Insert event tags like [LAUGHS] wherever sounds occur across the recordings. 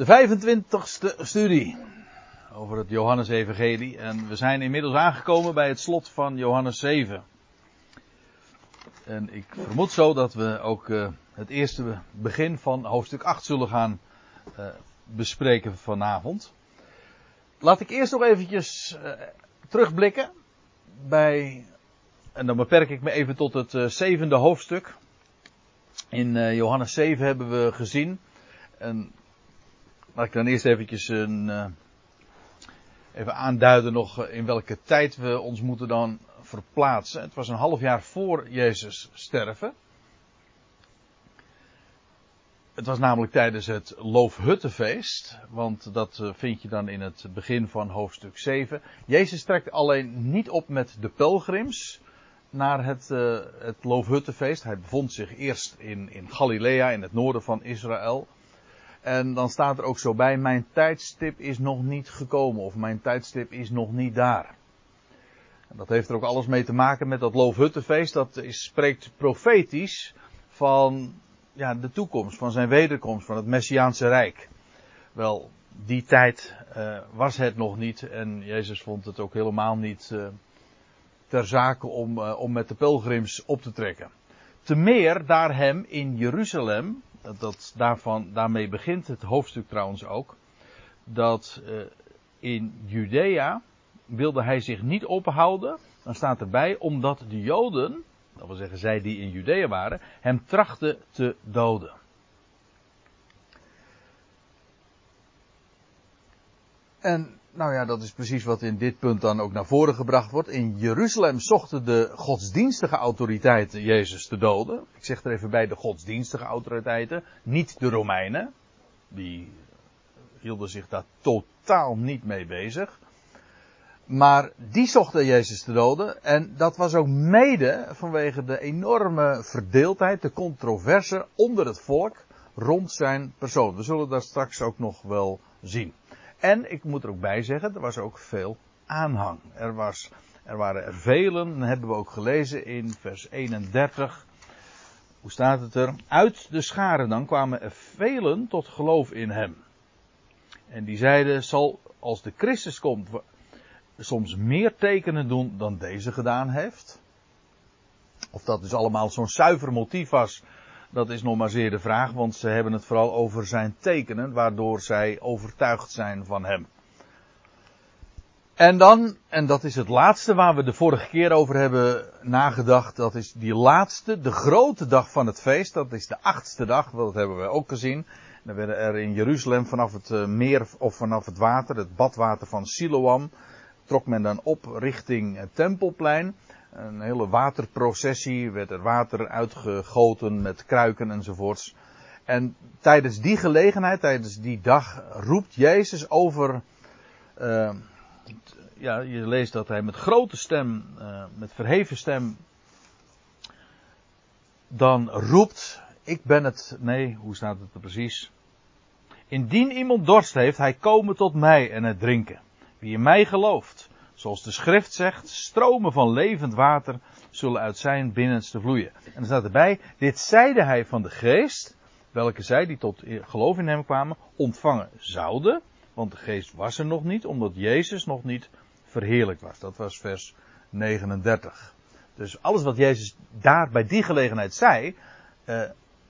De 25ste studie over het Johannes-evangelie. En we zijn inmiddels aangekomen bij het slot van Johannes 7. En ik vermoed zo dat we ook uh, het eerste begin van hoofdstuk 8 zullen gaan uh, bespreken vanavond. Laat ik eerst nog eventjes uh, terugblikken bij, en dan beperk ik me even tot het zevende hoofdstuk. In Johannes 7 hebben we gezien, en Laat ik dan eerst eventjes een, uh, even aanduiden nog in welke tijd we ons moeten dan verplaatsen. Het was een half jaar voor Jezus sterven. Het was namelijk tijdens het Loofhuttenfeest, want dat eh, vind je dan in het begin van hoofdstuk 7. Jezus trekt alleen niet op met de pelgrims naar het, uh, het Loofhuttenfeest. Hij bevond zich eerst in, in Galilea, in het noorden van Israël. En dan staat er ook zo bij, mijn tijdstip is nog niet gekomen of mijn tijdstip is nog niet daar. En dat heeft er ook alles mee te maken met dat Loofhuttenfeest. Dat spreekt profetisch van ja, de toekomst, van zijn wederkomst, van het Messiaanse Rijk. Wel, die tijd uh, was het nog niet en Jezus vond het ook helemaal niet uh, ter zake om, uh, om met de pelgrims op te trekken. Te meer daar hem in Jeruzalem dat daarvan, daarmee begint het hoofdstuk trouwens ook, dat uh, in Judea wilde hij zich niet ophouden, dan staat erbij, omdat de Joden, dat wil zeggen zij die in Judea waren, hem trachten te doden. En nou ja, dat is precies wat in dit punt dan ook naar voren gebracht wordt. In Jeruzalem zochten de godsdienstige autoriteiten Jezus te doden. Ik zeg er even bij de godsdienstige autoriteiten, niet de Romeinen. Die hielden zich daar totaal niet mee bezig. Maar die zochten Jezus te doden. En dat was ook mede vanwege de enorme verdeeldheid, de controverse onder het volk rond zijn persoon. We zullen dat straks ook nog wel zien. En ik moet er ook bij zeggen, er was ook veel aanhang. Er, was, er waren er velen, dat hebben we ook gelezen in vers 31. Hoe staat het er? Uit de scharen dan kwamen er velen tot geloof in hem. En die zeiden, zal als de Christus komt soms meer tekenen doen dan deze gedaan heeft? Of dat dus allemaal zo'n zuiver motief was dat is nog maar zeer de vraag, want ze hebben het vooral over zijn tekenen, waardoor zij overtuigd zijn van hem. En dan, en dat is het laatste waar we de vorige keer over hebben nagedacht, dat is die laatste, de grote dag van het feest, dat is de achtste dag, dat hebben we ook gezien. Dan werden er in Jeruzalem vanaf het eh, meer of vanaf het water, het badwater van Siloam, trok men dan op richting het tempelplein een hele waterprocessie, werd er water uitgegoten met kruiken enzovoorts. En tijdens die gelegenheid, tijdens die dag, roept Jezus over. Uh, ja, je leest dat hij met grote stem, uh, met verheven stem, dan roept: Ik ben het. Nee, hoe staat het er precies? Indien iemand dorst heeft, hij komen tot mij en het drinken. Wie in mij gelooft, Zoals de schrift zegt, stromen van levend water zullen uit zijn binnenste vloeien. En er staat erbij, dit zeide hij van de geest, welke zij die tot geloof in hem kwamen, ontvangen zouden. Want de geest was er nog niet, omdat Jezus nog niet verheerlijkt was. Dat was vers 39. Dus alles wat Jezus daar bij die gelegenheid zei, uh,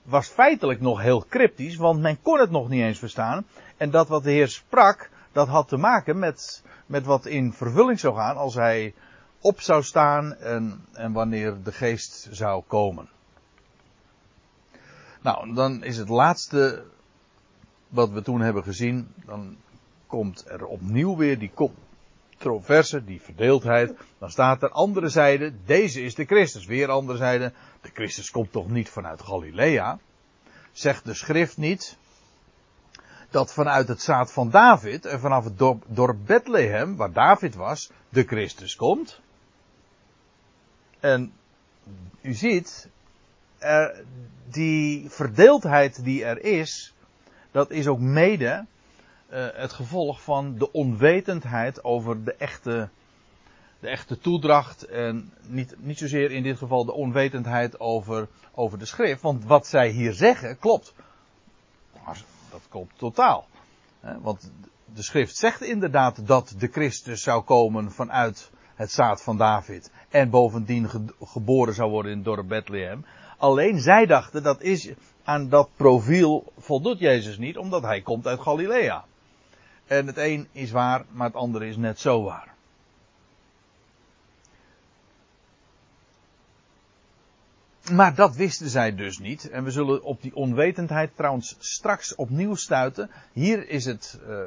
was feitelijk nog heel cryptisch, want men kon het nog niet eens verstaan. En dat wat de Heer sprak, dat had te maken met met wat in vervulling zou gaan als hij op zou staan en, en wanneer de geest zou komen. Nou, dan is het laatste wat we toen hebben gezien, dan komt er opnieuw weer die controverse, die verdeeldheid. Dan staat er andere zijde, deze is de Christus. Weer andere zijde, de Christus komt toch niet vanuit Galilea? Zegt de schrift niet, dat vanuit het zaad van David en vanaf het dorp, dorp Bethlehem, waar David was, de Christus komt. En u ziet, er, die verdeeldheid die er is, dat is ook mede uh, het gevolg van de onwetendheid over de echte, de echte toedracht. En niet, niet zozeer in dit geval de onwetendheid over, over de schrift. Want wat zij hier zeggen klopt dat klopt totaal. Want de schrift zegt inderdaad dat de Christus zou komen vanuit het zaad van David. En bovendien geboren zou worden in het dorp Bethlehem. Alleen zij dachten dat is, aan dat profiel voldoet Jezus niet, omdat hij komt uit Galilea. En het een is waar, maar het andere is net zo waar. Maar dat wisten zij dus niet. En we zullen op die onwetendheid trouwens straks opnieuw stuiten. Hier is het, uh,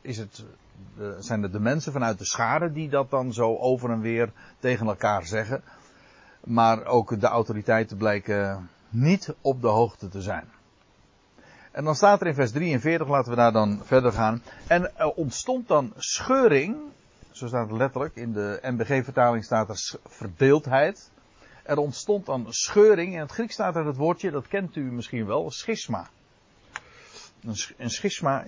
is het, uh, zijn het de mensen vanuit de schade die dat dan zo over en weer tegen elkaar zeggen. Maar ook de autoriteiten blijken niet op de hoogte te zijn. En dan staat er in vers 43, laten we daar dan verder gaan. En er ontstond dan scheuring, zo staat het letterlijk, in de MBG-vertaling staat er verdeeldheid. Er ontstond dan scheuring, in het Grieks staat er het woordje, dat kent u misschien wel, schisma. Een, schisma.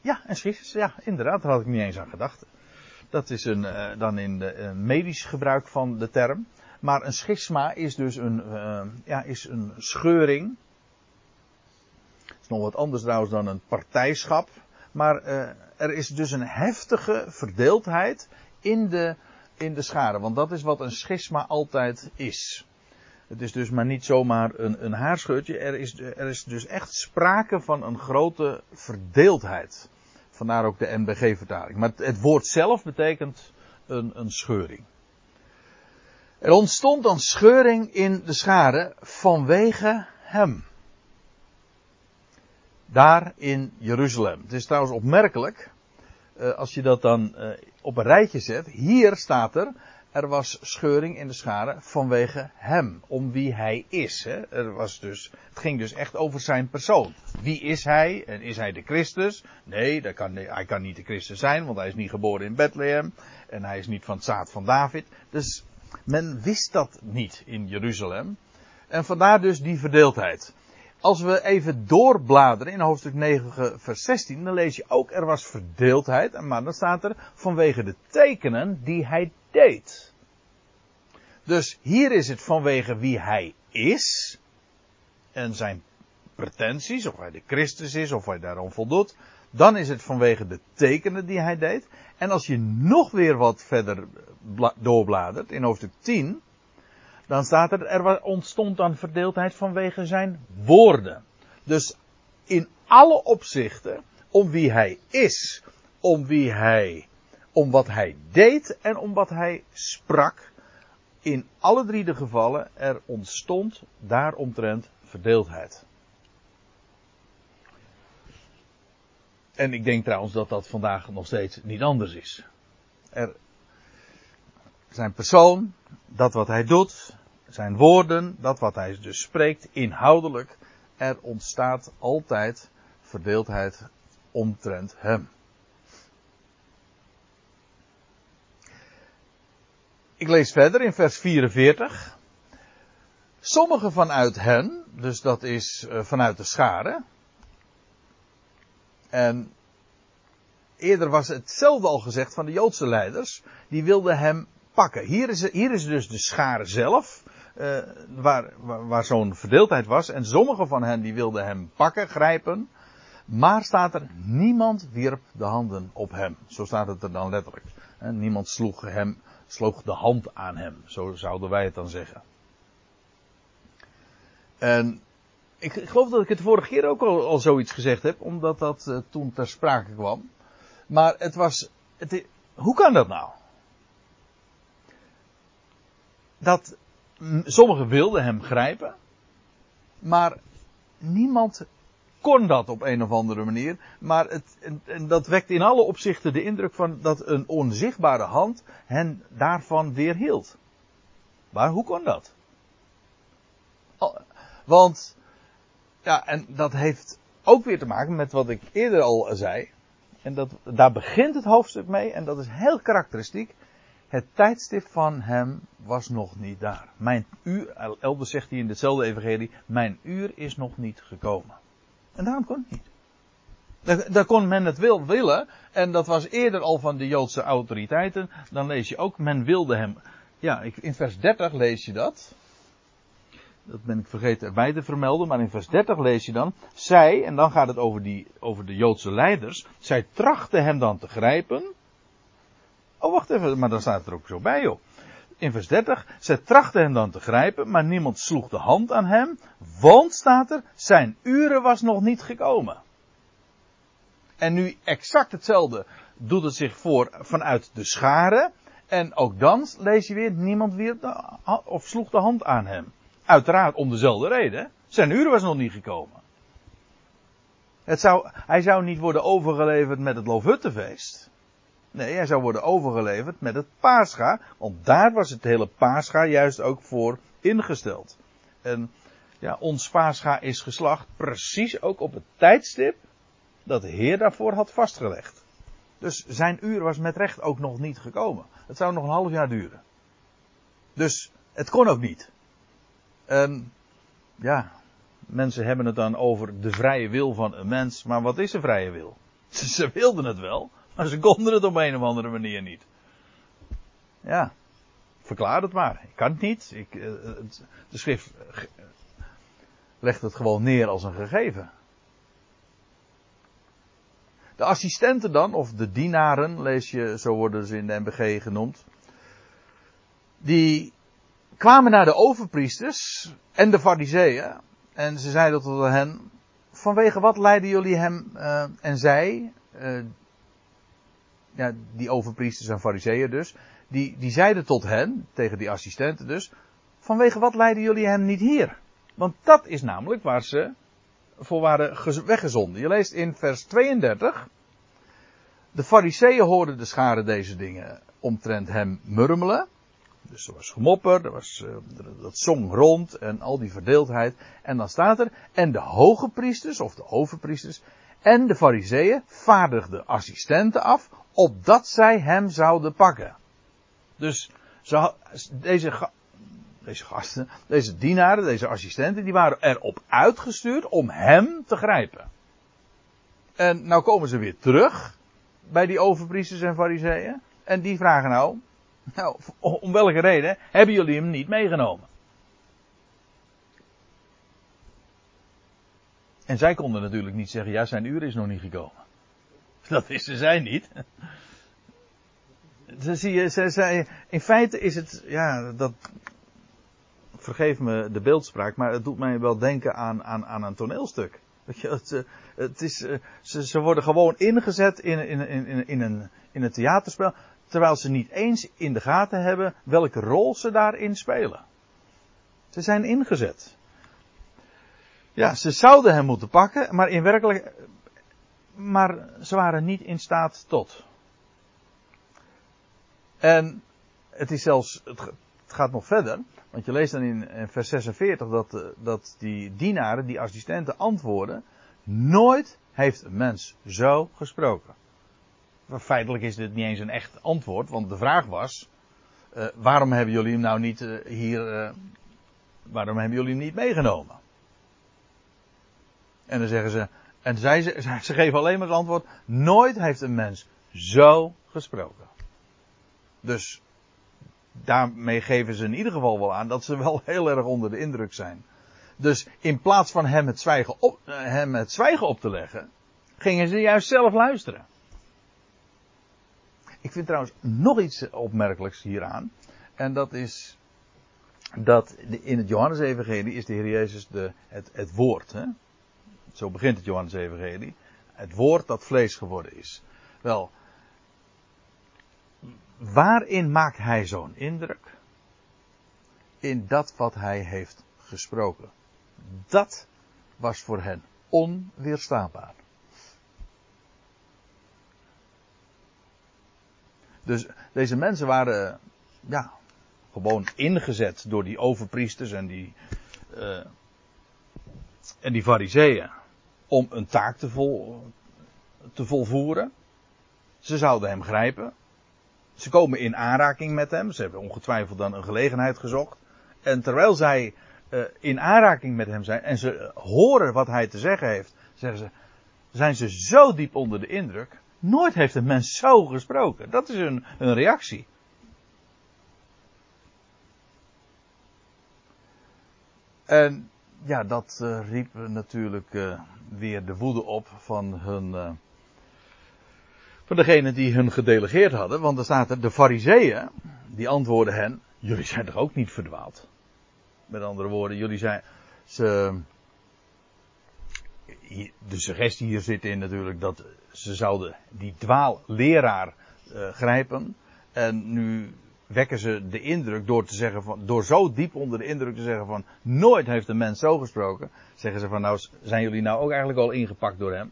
Ja, een schisma, ja, inderdaad, daar had ik niet eens aan gedacht. Dat is een, uh, dan in de uh, medisch gebruik van de term. Maar een schisma is dus een, uh, ja, is een scheuring. Het is nog wat anders trouwens dan een partijschap. Maar er is dus een heftige verdeeldheid in de in de schade. Want dat is wat een schisma altijd is. Het is dus maar niet zomaar een, een haarscheurtje. Er is, er is dus echt sprake van een grote verdeeldheid. Vandaar ook de NBG-vertaling. Maar het, woord zelf betekent een, een scheuring. Er ontstond dan scheuring in de schade vanwege hem. Daar in Jeruzalem. Het is trouwens opmerkelijk. Uh, als je dat dan uh, op een rijtje zet. Hier staat er, er was scheuring in de schade vanwege hem, om wie hij is. Hè. Er was dus, het ging dus echt over zijn persoon. Wie is hij? En is hij de Christus? Nee, dat kan, hij kan niet de Christus zijn, want hij is niet geboren in Bethlehem. En hij is niet van het zaad van David. Dus men wist dat niet in Jeruzalem. En vandaar dus die verdeeldheid. Als we even doorbladeren in hoofdstuk 9, vers 16, dan lees je ook er was verdeeldheid. Maar dan staat er vanwege de tekenen die hij deed. Dus hier is het vanwege wie hij is. En zijn pretenties, of hij de Christus is, of hij daarom voldoet. Dan is het vanwege de tekenen die hij deed. En als je nog weer wat verder doorbladert, in hoofdstuk 10, dan staat er, er ontstond dan verdeeldheid vanwege zijn woorden. Dus in alle opzichten, om wie hij is, om wie hij, om wat hij deed en om wat hij sprak, in alle drie de gevallen, er ontstond daaromtrent verdeeldheid. En ik denk trouwens dat dat vandaag nog steeds niet anders is. Er, zijn persoon, dat wat hij doet, zijn woorden, dat wat hij dus spreekt, inhoudelijk, er ontstaat altijd verdeeldheid omtrent hem. Ik lees verder in vers 44. Sommigen vanuit hen, dus dat is uh, vanuit de schare. En eerder was hetzelfde al gezegd van de Joodse leiders. Die wilden hem pakken. Hier is, hier is dus de schare zelf uh, waar, waar, zo'n verdeeldheid was. En sommige van hen die wilden hem pakken, grijpen. Maar staat er, niemand wierp de handen op hem. Zo staat het er dan letterlijk. Niemand sloeg hem, sloeg de hand aan hem. Zo zouden wij het dan zeggen. En ik, ik geloof dat ik het vorige keer ook al, zoiets gezegd heb, omdat dat uh, toen ter sprake kwam. Maar het was, het, hoe kan dat nou? Dat sommigen wilden hem grijpen, maar niemand kon dat op een of andere manier. Maar het, en, dat wekt in alle opzichten de indruk van dat een onzichtbare hand hen daarvan weerhield. Maar hoe kon dat? Want, ja, en dat heeft ook weer te maken met wat ik eerder al zei. En dat, daar begint het hoofdstuk mee, en dat is heel karakteristiek. Het tijdstip van hem was nog niet daar. Mijn uur, elders zegt hij in dezelfde evangelie, mijn uur is nog niet gekomen. En daarom kon het niet. Daar, kon men het wil willen, en dat was eerder al van de Joodse autoriteiten. Dan lees je ook, men wilde hem. Ja, in vers 30 lees je dat. Dat ben ik vergeten erbij te vermelden, maar in vers 30 lees je dan. Zij, en dan gaat het over, die, over de Joodse leiders. Zij trachten hem dan te grijpen. Oh, wacht even, maar dan staat er ook zo bij, joh. In vers 30. Zij trachten hem dan te grijpen, maar niemand sloeg de hand aan hem. Want staat er, zijn uren was nog niet gekomen. En nu exact hetzelfde doet het zich voor vanuit de scharen. En ook dan lees je weer, niemand wierp of sloeg de hand aan hem. Uiteraard om dezelfde reden. Zijn uur was nog niet gekomen. Het zou, hij zou niet worden overgeleverd met het Loofhuttenfeest. Nee, hij zou worden overgeleverd met het Pascha. Want daar was het hele Pascha juist ook voor ingesteld. En ja, ons Pascha is geslacht precies ook op het tijdstip dat de Heer daarvoor had vastgelegd. Dus zijn uur was met recht ook nog niet gekomen. Het zou nog een half jaar duren. Dus het kon ook niet. En ja, mensen hebben het dan over de vrije wil van een mens. Maar wat is een vrije wil? [LAUGHS] Ze wilden het wel, maar ze konden het op een of andere manier niet. Ja, verklaar het maar. Ik kan het niet. Ik, eh, de schrift legt het gewoon neer als een gegeven. De assistenten dan, of de dienaren, lees je, zo worden ze in de MBG genoemd. Die kwamen naar de overpriesters en de fariseeën. En ze zeiden tot hen, vanwege wat leiden jullie hem uh, en zij, uh, ja, die overpriesters en fariseeën dus, die, die zeiden tot hen, tegen die assistenten dus, vanwege wat leiden jullie hem niet hier? Want dat is namelijk waar ze voor waren weggezonden. Je leest in vers 32. De fariseeën hoorden de scharen deze dingen omtrent hem murmelen. Dus er was gemopper, er was, uh, dat zong rond en al die verdeeldheid. En dan staat er, en de hoge priesters, of de overpriesters, en de fariseeën vaardigden assistenten af, opdat zij hem zouden pakken. Dus ze, deze, deze gasten, deze dienaren, deze assistenten, die waren erop uitgestuurd om hem te grijpen. En nou komen ze weer terug bij die overpriesters en fariseeën. En die vragen nou, nou, om welke reden hebben jullie hem niet meegenomen? En zij konden natuurlijk niet zeggen, ja, zijn uur is nog niet gekomen. [LAUGHS] Dat wisten zij niet. [LAUGHS] Zie je, ze, ze, in feite is het, ja, dat, vergeef me de beeldspraak, maar het doet mij wel denken aan, aan, aan een toneelstuk. [LAUGHS] Het, eh, het is, eh, ze, ze worden gewoon ingezet in, in, in, in, een, in een theaterspel, terwijl ze niet eens in de gaten hebben welke rol ze daarin spelen. Ze zijn ingezet. Ja, ze zouden hem moeten pakken, maar in werkelijk, maar ze waren niet in staat tot. En het is zelfs, het gaat nog verder. Want je leest dan in vers 46 dat, eh, dat die dienaren, die assistenten antwoorden. Nooit heeft een mens zo gesproken. Feitelijk is dit niet eens een echt antwoord, want de vraag was: uh, waarom hebben jullie hem nou niet uh, hier, waarom hebben jullie hem niet meegenomen? En dan zeggen ze, en zij, ze, [LAUGHS] ze geven alleen maar het antwoord: nooit heeft een mens zo gesproken. Dus daarmee geven ze in ieder geval wel aan dat ze wel [LAUGHS] heel erg onder de indruk zijn. Dus in plaats van hem het zwijgen op, eh, hem het zwijgen op te leggen, gingen ze juist zelf luisteren. Ik vind trouwens nog iets opmerkelijks hieraan. En dat is dat in het Johannes-evangelie is de Heer Jezus de, het, het woord. Hè? Zo begint het Johannes-evangelie. Het woord dat vlees geworden is. Wel, waarin maakt hij zo'n indruk? In dat wat hij heeft gesproken. Dat was voor hen onweerstaanbaar. Dus deze mensen waren, ja, gewoon ingezet door die overpriesters en die, uh, en die fariseeën om een taak te, vol, te volvoeren. Ze zouden hem grijpen. Ze komen in aanraking met hem. Ze hebben ongetwijfeld dan een gelegenheid gezocht. En terwijl zij uh, in aanraking met hem zijn en ze horen wat hij te zeggen heeft, zeggen ze, zijn ze zo diep onder de indruk. Nooit heeft een mens zo gesproken. Dat is hun, hun reactie. En ja, dat uh, riep natuurlijk uh, weer de woede op van hun. Uh, van degene die hun gedelegeerd hadden. Want er staat er, de fariseeën, die antwoorden hen, jullie zijn toch ook niet verdwaald? Met andere woorden, jullie zijn, ze, de suggestie hier zit in natuurlijk dat ze zouden die dwaalleraar grijpen. En nu wekken ze de indruk door te zeggen van, door zo diep onder de indruk te zeggen van, nooit heeft een mens zo gesproken. Zeggen ze van, nou, zijn jullie nou ook eigenlijk al ingepakt door hem?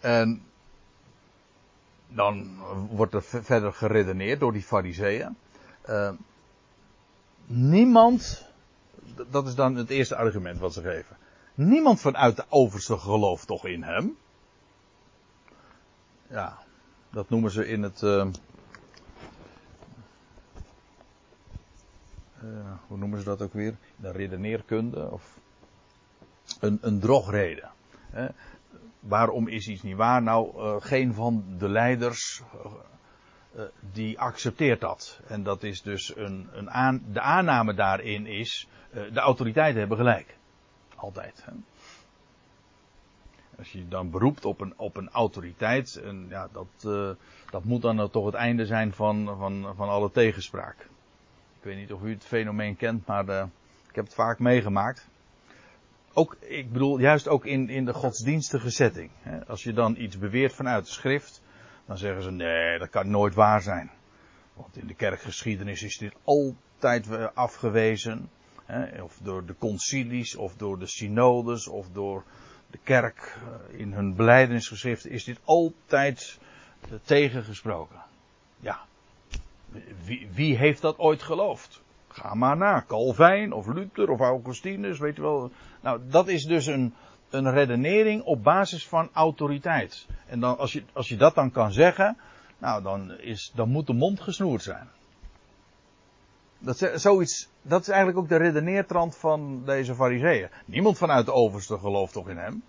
En dan wordt er verder geredeneerd door die fariseeën. Uh, niemand, dat is dan het eerste argument wat ze geven. Niemand vanuit de overste gelooft toch in hem? Ja, dat noemen ze in het. Uh, uh, hoe noemen ze dat ook weer? De redeneerkunde of. Een, een drogreden. Hè? Waarom is iets niet waar? Nou, uh, geen van de leiders die accepteert dat. En dat is dus een, een aan, de aanname daarin is, de autoriteiten hebben gelijk. Altijd. Als je dan beroept op een, op een autoriteit, en ja, dat, uh, dat moet dan toch het einde zijn van, van, van alle tegenspraak. Ik weet niet of u het fenomeen kent, maar uh, ik heb het vaak meegemaakt. Ook, ik bedoel, juist ook in, in de godsdienstige setting. Hè. Als je dan iets beweert vanuit de schrift, dan zeggen ze nee, dat kan nooit waar zijn. Want in de kerkgeschiedenis is dit altijd afgewezen. Hè, of door de concilies, of door de synodes, of door de kerk eh, in hun beleidingsgeschriften is dit altijd eh, tegengesproken. Ja. Wie, wie, heeft dat ooit geloofd? Ga maar na. Calvijn of Luther of Augustinus, weet je wel. Nou, dat is dus een, een redenering op basis van autoriteit. En dan, als, je, als je dat dan kan zeggen, nou, dan, is, dan moet de mond gesnoerd zijn. Dat, zoiets, dat is eigenlijk ook de redeneertrand van deze fariseeën. Niemand vanuit de overste gelooft toch in hem.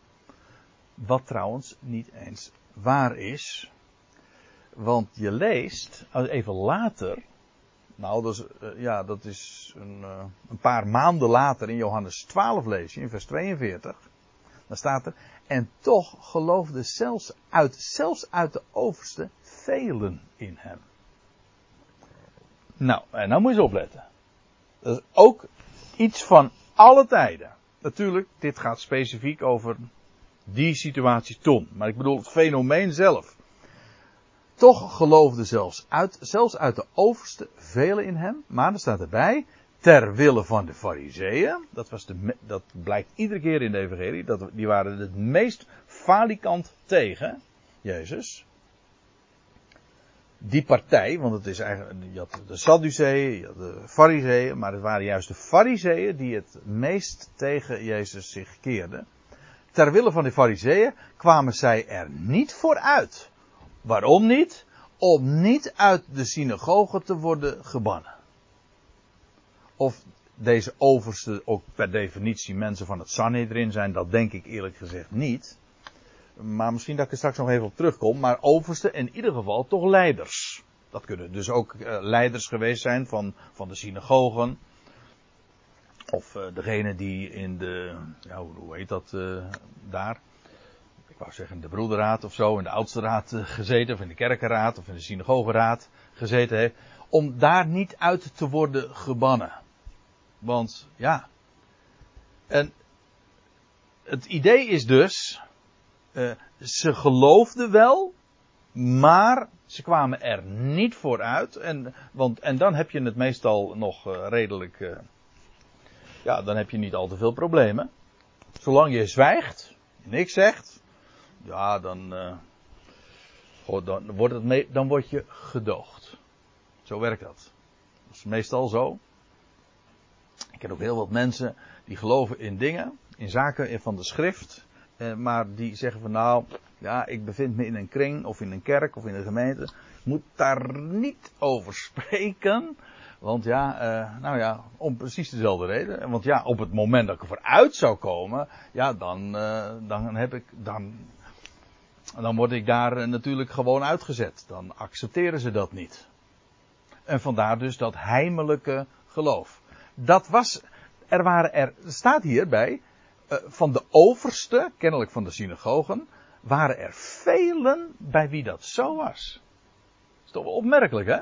Wat trouwens niet eens waar is. Want je leest, even later, nou dat is, uh, ja, dat is een, uh, een, paar maanden later in Johannes 12 lees je, in vers 42. Dan staat er, en toch geloofden zelfs uit, zelfs uit de overste velen in hem. Nou, en nou moet je eens opletten. Dat is ook iets van alle tijden. Natuurlijk, dit gaat specifiek over die situatie toen. Maar ik bedoel het fenomeen zelf. Toch geloofden zelfs uit, zelfs uit de overste velen in hem. Maar er staat erbij, ter wille van de fariseeën. Dat, was de, dat blijkt iedere keer in de evangelie. Dat, die waren het meest falikant tegen Jezus die partij, want het is eigenlijk, je had de Sadduceeën, je had de Fariseeën, maar het waren juist de Fariseeën die het meest tegen Jezus zich keerden. Ter wille van de Fariseeën kwamen zij er niet voor uit. Waarom niet? Om niet uit de synagoge te worden gebannen. Of deze overste ook per definitie mensen van het Sanhedrin zijn, dat denk ik eerlijk gezegd niet. Maar misschien dat ik er straks nog even op terugkom. Maar overste in ieder geval toch leiders. Dat kunnen dus ook uh, leiders geweest zijn van, van de synagogen. Of uh, degene die in de, ja, hoe heet dat uh, daar? Ik wou zeggen de broederraad of zo, in de oudste raad gezeten, of in de kerkenraad, of in de synagogeraad gezeten heeft. Om daar niet uit te worden gebannen. Want ja. En het idee is dus, uh, ze geloofden wel, maar ze kwamen er niet vooruit. En, want, en dan heb je het meestal nog uh, redelijk. Uh, ja, dan heb je niet al te veel problemen. Zolang je zwijgt, niks zegt, ja, dan, uh, dan, wordt het dan word je gedoogd. Zo werkt dat. Dat is meestal zo. Ik ken ook heel wat mensen die geloven in dingen, in zaken van de schrift. Eh, maar die zeggen van nou, ja, ik bevind me in een kring of in een kerk of in een gemeente. Moet daar niet over spreken. Want ja, uh, nou ja, om precies dezelfde reden. Want ja, op het moment dat ik ervoor uit zou komen, ja, dan, uh, dan heb ik, dan, dan word ik daar natuurlijk gewoon uitgezet. Dan accepteren ze dat niet. En vandaar dus dat heimelijke geloof. Dat was, er waren er, staat hierbij, van de overste, kennelijk van de synagogen, waren er velen bij wie dat zo was. Dat is toch wel opmerkelijk, hè?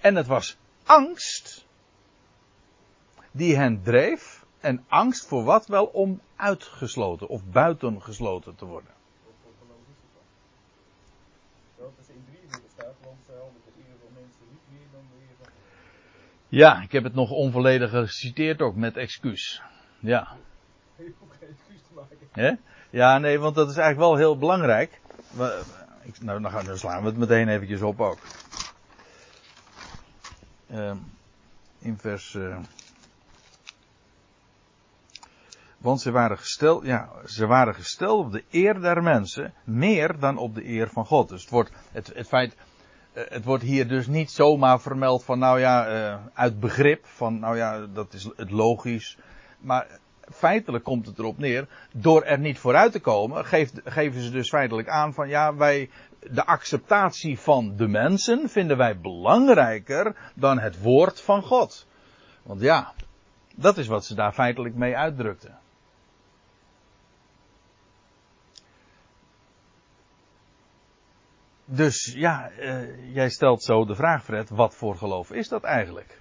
En het was angst die hen dreef. En angst voor wat wel om uitgesloten of buitengesloten te worden. Ja, ik heb het nog onvolledig geciteerd ook met excuus. Ja. Ja, nee, want dat is eigenlijk wel heel belangrijk. Nou, dan, slaan we het meteen eventjes op ook. Uh, in vers. Uh, want ze waren gesteld, ja, ze waren gesteld op de eer der mensen, meer dan op de eer van God. Dus het wordt, het, het feit, eh, het wordt hier dus niet zomaar vermeld van, nou ja, uh, uit begrip, van, nou ja, dat is het logisch. Maar feitelijk komt het erop neer, door er niet vooruit te komen, geven ze dus feitelijk aan van, ja, wij, de acceptatie van de mensen vinden wij belangrijker dan het woord van God. Want ja, dat is wat ze daar feitelijk mee uitdrukten. Dus ja, uh, jij stelt zo de vraag, Fred, wat voor geloof is dat eigenlijk?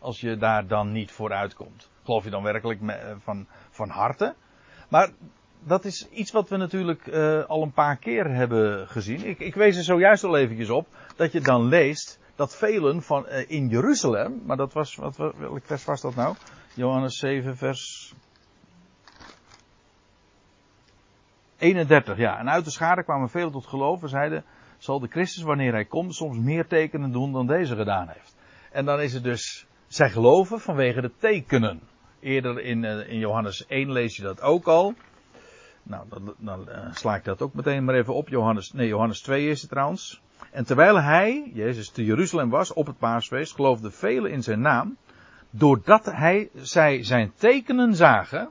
Als je daar dan niet voor uitkomt. Geloof je dan werkelijk me, uh, van, van harte? Maar dat is iets wat we natuurlijk uh, al een paar keer hebben gezien. Ik, ik wees er zojuist al eventjes op dat je dan leest dat velen van in Jeruzalem, maar dat was, wat, welk vers was dat nou? Johannes 7 vers 31, ja. En uit de schade kwamen velen tot geloof en zeiden, zal de Christus wanneer hij komt soms meer tekenen doen dan deze gedaan heeft. En dan is het dus, zij geloven vanwege de tekenen. Eerder in, uh, in Johannes 1 lees je dat ook al. Nou, dan, uh, sla ik dat ook meteen maar even op. Johannes, nee, Johannes 2 is het trouwens. En terwijl hij, Jezus, te Jeruzalem was op het paasfeest, geloofden velen in zijn naam. Doordat hij, zij zijn tekenen zagen,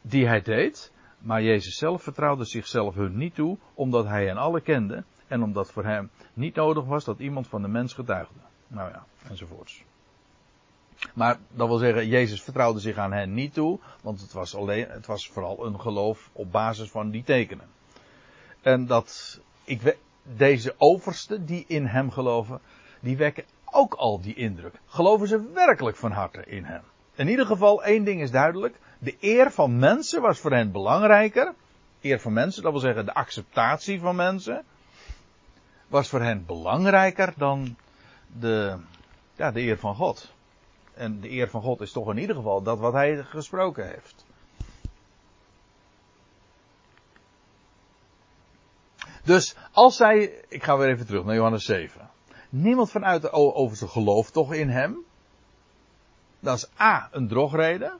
die hij deed. Maar Jezus zelf vertrouwde zichzelf hun niet toe, omdat hij hen alle kende. En omdat voor hem niet nodig was dat iemand van de mens getuigde. Nou ja, enzovoorts. Maar dat wil zeggen, Jezus vertrouwde zich aan hen niet toe, want het was, alleen, het was vooral een geloof op basis van die tekenen. En dat, ik, deze oversten die in hem geloven, die wekken ook al die indruk. Geloven ze werkelijk van harte in hem? In ieder geval, één ding is duidelijk. De eer van mensen was voor hen belangrijker. Eer van mensen, dat wil zeggen de acceptatie van mensen was voor hen belangrijker dan de, ja, de eer van God. En de eer van God is toch in ieder geval dat wat hij gesproken heeft. Dus als zij, ik ga weer even terug naar Johannes 7. Niemand vanuit de over zijn geloof toch in hem. Dat is A, een drogreden.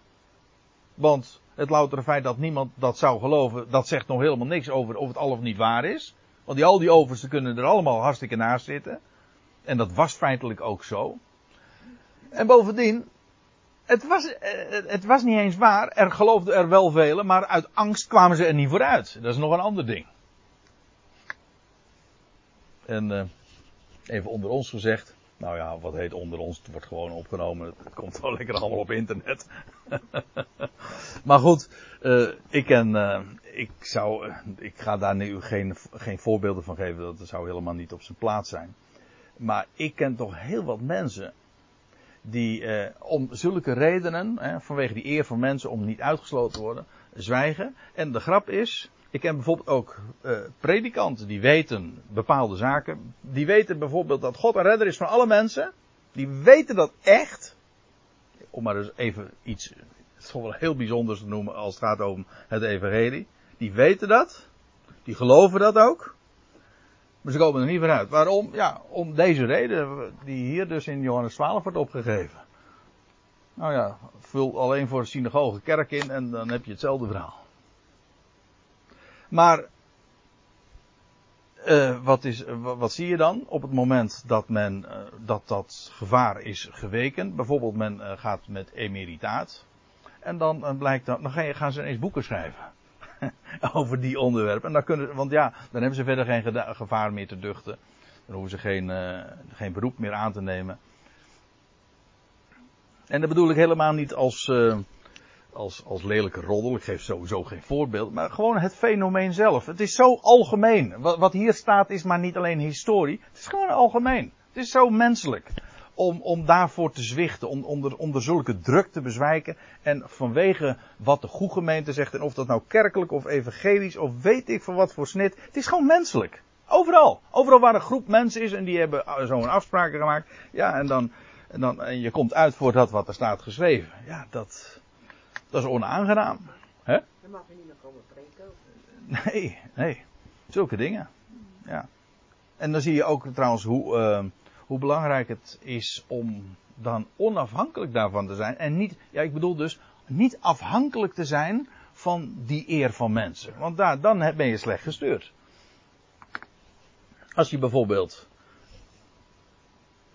Want het loutere feit dat niemand dat zou geloven, dat zegt nog helemaal niks over of het al of niet waar is. Want die, al die oversten kunnen er allemaal hartstikke naast zitten. En dat was feitelijk ook zo. En bovendien, het was, eh, het was niet eens waar. Er geloofden er wel velen, maar uit angst kwamen ze er niet vooruit. Dat is nog een ander ding. En uh, even onder ons gezegd. Nou ja, wat heet onder ons? Het wordt gewoon opgenomen. Het komt wel lekker allemaal op internet. [LAUGHS] maar goed, ik uh, ik zou, ik ga daar nu geen, geen voorbeelden van geven. Dat zou helemaal niet op zijn plaats zijn. Maar ik ken toch heel wat mensen die uh, om zulke redenen, hè, vanwege die eer van mensen om niet uitgesloten te worden, zwijgen. En de grap is, ik ken bijvoorbeeld ook uh, predikanten die weten bepaalde zaken. Die weten bijvoorbeeld dat God een redder is van alle mensen. Die weten dat echt. Om maar eens even iets, wel heel bijzonders te noemen als het gaat om het evangelie. Die weten dat. Die geloven dat ook. Maar ze komen er niet vanuit. Waarom? Ja, om deze reden die hier dus in Johannes 12 wordt opgegeven. Nou ja, vul alleen voor de synagoge kerk in en dan heb je hetzelfde verhaal. Maar uh, wat, is, wat zie je dan op het moment dat men uh, dat dat gevaar is geweken? Bijvoorbeeld men uh, gaat met emeritaat. En dan blijkt dat, dan gaan ze ineens boeken schrijven. [LAUGHS] over die onderwerpen. En dan kunnen, want ja, dan hebben ze verder geen gevaar meer te duchten. Dan hoeven ze geen, uh, geen beroep meer aan te nemen. En dat bedoel ik helemaal niet als, uh, als, als lelijke roddel. Ik geef sowieso geen voorbeeld. Maar gewoon het fenomeen zelf. Het is zo algemeen. Wat, wat hier staat is maar niet alleen historie. Het is gewoon algemeen. Het is zo menselijk om, om daarvoor te zwichten, om onder, onder zulke druk te bezwijken. En vanwege wat de goede gemeente zegt, en of dat nou kerkelijk of evangelisch of weet ik van wat voor snit, het is gewoon menselijk. Overal. Overal waar een groep mensen is en die hebben zo'n afspraken gemaakt. Ja, en dan, en dan en je komt uit voor dat wat er staat geschreven. Ja, dat, dat is onaangenaam. Hè? Dan mag je niet meer komen preken. Nee, nee. Zulke dingen. Ja. En dan zie je ook trouwens hoe, uh, hoe belangrijk het is om dan onafhankelijk daarvan te zijn. En niet, ja, ik bedoel dus, niet afhankelijk te zijn van die eer van mensen. Want daar, dan ben je slecht gestuurd. Als je bijvoorbeeld,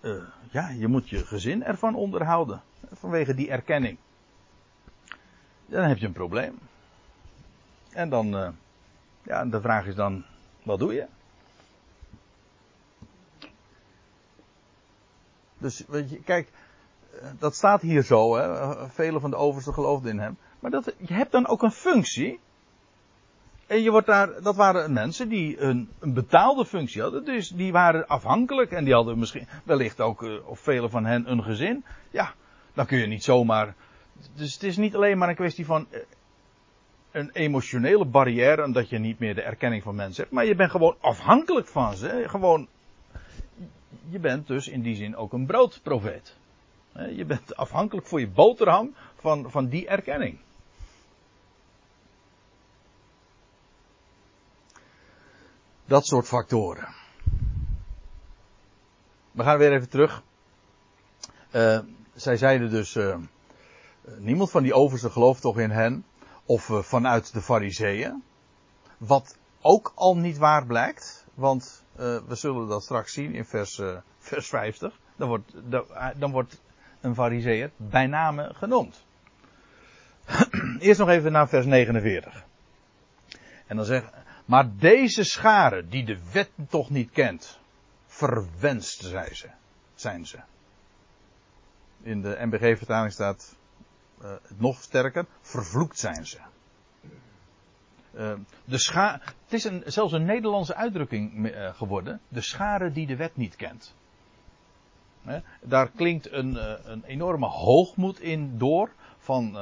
uh, ja, je moet je gezin ervan onderhouden. Vanwege die erkenning. Dan heb je een probleem. En dan, uh, ja, de vraag is dan, wat doe je? Dus je, kijk, eh, dat staat hier zo, hè. Velen van de oversten geloofden in hem. Maar dat, je hebt dan ook een functie. En je wordt daar, dat waren mensen die een, een betaalde functie hadden. Dus die waren afhankelijk en die hadden misschien wellicht ook, uh, of velen van hen, een gezin. Ja, dan kun je niet zomaar. Dus het is niet alleen maar een kwestie van uh, een emotionele barrière, omdat je niet meer de erkenning van mensen hebt. Maar je bent gewoon afhankelijk van ze. Gewoon je bent dus in die zin ook een broodprofeet. Je bent afhankelijk voor je boterham van, van die erkenning. Dat soort factoren. We gaan weer even terug. Uh, zij zeiden dus, uh, niemand van die oversten gelooft toch in hen, of uh, vanuit de fariseeën. Wat ook al niet waar blijkt, want uh, we zullen dat straks zien in vers, uh, vers 50. Dan wordt, dan wordt een fariseer bij name genoemd. [CLEARS THROAT] Eerst nog even naar vers 49. En dan zegt, maar deze scharen die de wet toch niet kent, verwenst zijn ze. Zijn ze. In de MBG-vertaling staat nog sterker, vervloekt zijn ze. Uh, de scha het is een, zelfs een Nederlandse uitdrukking uh, geworden. De schare die de wet niet kent. Daar klinkt een, uh, een, enorme hoogmoed in door van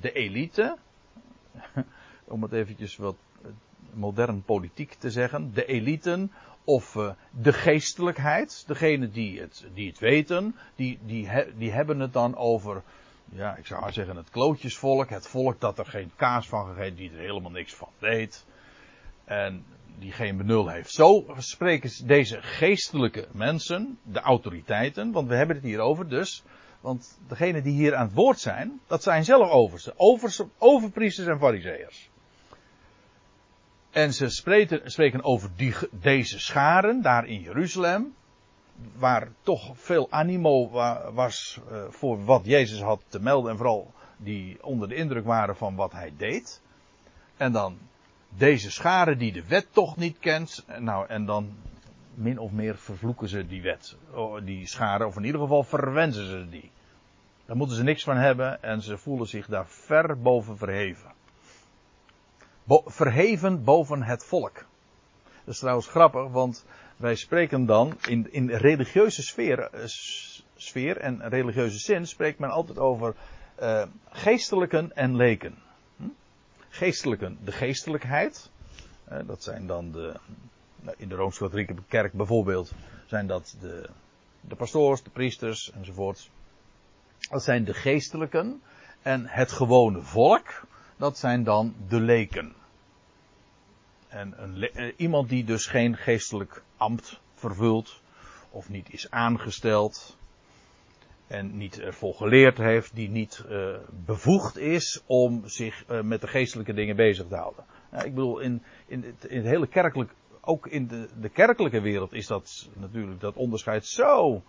de elite. [LAUGHS] Om het eventjes wat modern politiek te zeggen. De eliten of de geestelijkheid. Degene die het, die het weten. Die, die, die hebben het dan over ja, ik zou zeggen het klootjesvolk. Het volk dat er geen kaas van gegeten, die er helemaal niks van weet. En die geen benul heeft. Zo spreken deze geestelijke mensen, de autoriteiten, want we hebben het hier over dus. Want degenen die hier aan het woord zijn, dat zijn zelf. Oversten, overpriesters en fariseërs. En ze spreken, spreken over die, deze scharen daar in Jeruzalem waar toch veel animo was uh, voor wat Jezus had te melden en vooral die onder de indruk waren van wat hij deed. En dan deze schare die de wet toch niet kent. Nou, en dan min of meer vervloeken ze die wet, die schare, of in ieder geval verwensen ze die. Daar moeten ze niks van hebben en ze voelen zich daar ver boven verheven. Verheven boven het volk. Dat is trouwens grappig, want wij spreken dan in, in religieuze sfeer, uh, sfeer en religieuze zin spreekt men altijd over uh, geestelijken en leken. Hm? Geestelijken, de geestelijkheid. Uh, dat zijn dan de, nou, in de Rooms-Katholieke kerk bijvoorbeeld, zijn dat de, de pastoors, de priesters enzovoort. Dat zijn de geestelijken. En het gewone volk, dat zijn dan de leken. En een, eh, iemand die dus geen geestelijk ambt vervult, of niet is aangesteld, en niet ervoor geleerd heeft, die niet uh, bevoegd is om zich uh, met de geestelijke dingen bezig te houden. Nou, ik bedoel, in, in, het, in het hele kerkelijk, ook in de, de kerkelijke wereld is dat natuurlijk, dat onderscheid zo